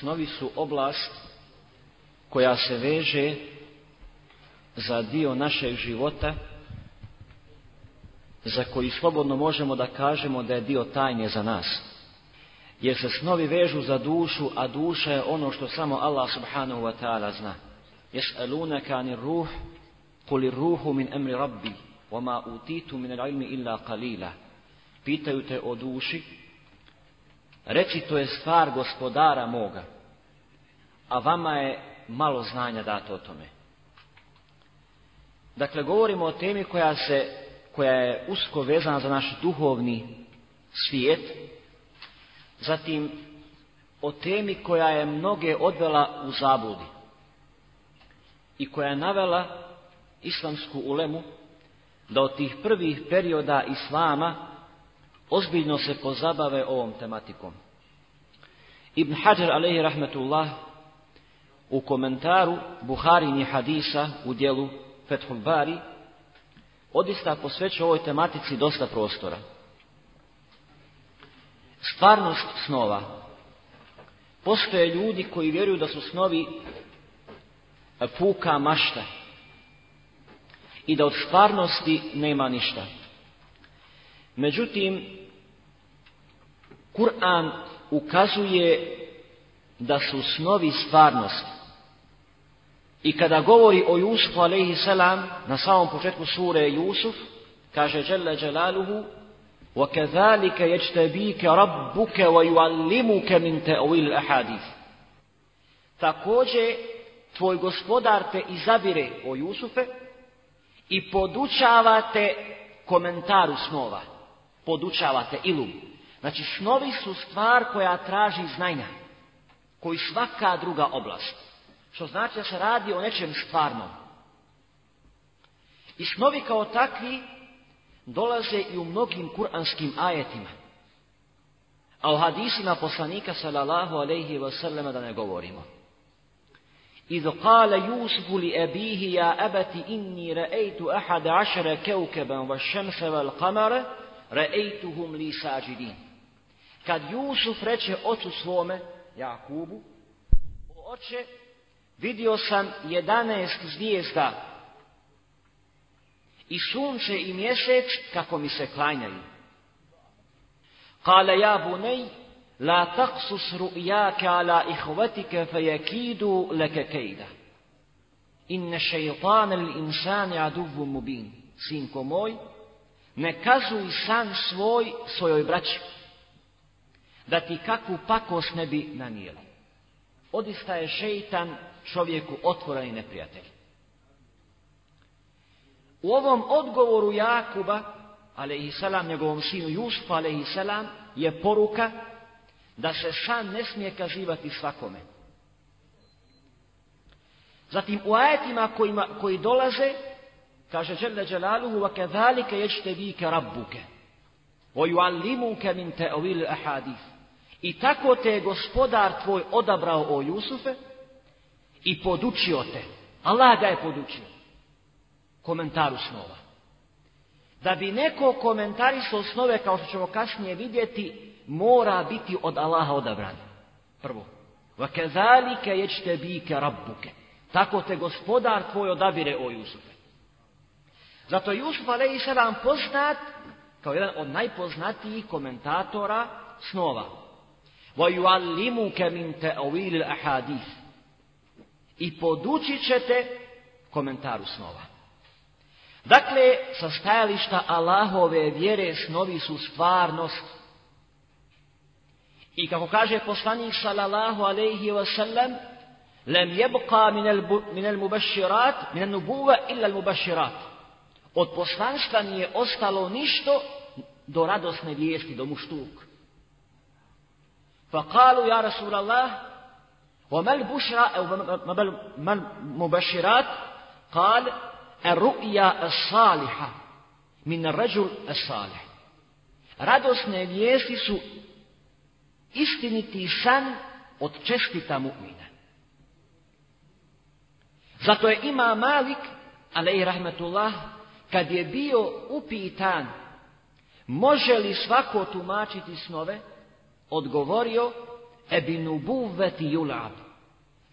Snovi su oblast koja se veže za dio našeg života za koji slobodno možemo da kažemo da je dio tajne za nas. Jer se snovi vežu za dušu, a duša je ono što samo Allah subhanahu wa ta'ala zna. aluna kani ruh, kuli ruhu min emri rabbi, wama utitu min ilmi illa kalila. Pitaju te o duši, Reći to je stvar gospodara moga, a vama je malo znanja dato o tome. Dakle, govorimo o temi koja, se, koja je usko vezana za naš duhovni svijet, zatim o temi koja je mnoge odvela u zabudi i koja je navela islamsku ulemu da od tih prvih perioda islama ozbiljno se pozabave ovom tematikom. Ibn Hajar alaihi rahmetullah u komentaru Buharini hadisa u dijelu Fethul Bari odista posveća ovoj tematici dosta prostora. Stvarnost snova. Postoje ljudi koji vjeruju da su snovi puka mašta i da od stvarnosti nema ništa. Međutim, Kur'an ukazuje da su snovi stvarnost. I kada govori o Jusufu alejhi Selam na samom početku sure Jusuf, kaže Đalla Đalaluhu, وَكَذَلِكَ يَجْتَبِيكَ رَبُّكَ وَيُعَلِّمُكَ مِنْ تَأْوِيلِ الْأَحَادِيثِ Također, tvoj gospodar te izabire o Jusufe i podučavate komentaru snova podučavate ilum. Znači, snovi su stvar koja traži znanja, koji svaka druga oblast. Što znači da se radi o nečem stvarnom. I snovi kao takvi dolaze i u mnogim kuranskim ajetima. A o hadisima poslanika sallallahu alaihi wasallam da ne govorimo. إذ قال يوسف لأبيه يا أبت إني رأيت أحد عشر كوكبا والشمس والقمر Re'ejtuhum li Kad Jusuf reče ocu svome, Jakubu, oče, vidio sam jedanaest zvijezda i sunce i mjesec kako mi se klanjaju. Kale ja bunej, la taksus ru'jake ala ihvatike fejekidu leke kejda. Inne šeitane insani aduvu mubin. Sinko moj, ne kažu i san svoj svojoj braći, da ti kakvu pakoš ne bi nanijeli. Odista je šeitan čovjeku otvoran i neprijatelj. U ovom odgovoru Jakuba, alaihissalam, njegovom sinu Jusufu, alaihissalam, je poruka da se san ne smije kazivati svakome. Zatim u ajetima koji dolaze Kaže Đele Đelaluhu, وَكَذَلِكَ يَجْتَبِيكَ رَبُّكَ min te ovil ahadif. I tako te je gospodar tvoj odabrao o Jusufe i podučio te. Allah ga je podučio. Komentaru snova. Da bi neko komentarisao snove, kao što ćemo kasnije vidjeti, mora biti od Allaha odabran. Prvo. ječte vike rabbuke, Tako te gospodar tvoj odabire o Jusufe. Zato je Jusuf a.s. poznat kao jedan od najpoznatijih komentatora snova. وَيُعَلِّمُكَ مِنْ الْأَحَادِيثِ I podučit ćete komentaru snova. Dakle, sa stajališta Allahove vjere snovi su stvarnost. I kako kaže poslanik sallallahu alaihi wa sallam, لَمْ minel مِنَ الْمُبَشِّرَاتِ مِنَ النُّبُوَ إِلَّا mubashirat. Od poslanstva nije ostalo ništo do radosne vijesti, do muštuk. فقالوا يا رسول الله وما البشرى أو ما المبشرات es saliha min ređul es salih. radosne vijesti su istiniti san od čestita mu'mina. Zato je ima Malik, ale i rahmetullah, kad je bio upitan može li svako tumačiti snove, odgovorio ebinu buveti julab.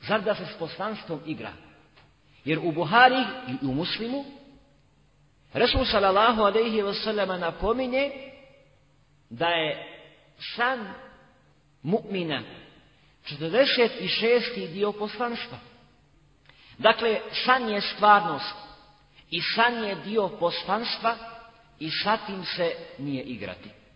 Zar da se s poslanstvom igra? Jer u Buhari i u muslimu Resul sallallahu alaihi wasallam napominje da je san mu'mina 46. dio poslanstva. Dakle, san je stvarnost. I san je dio postanstva i sa tim se nije igrati.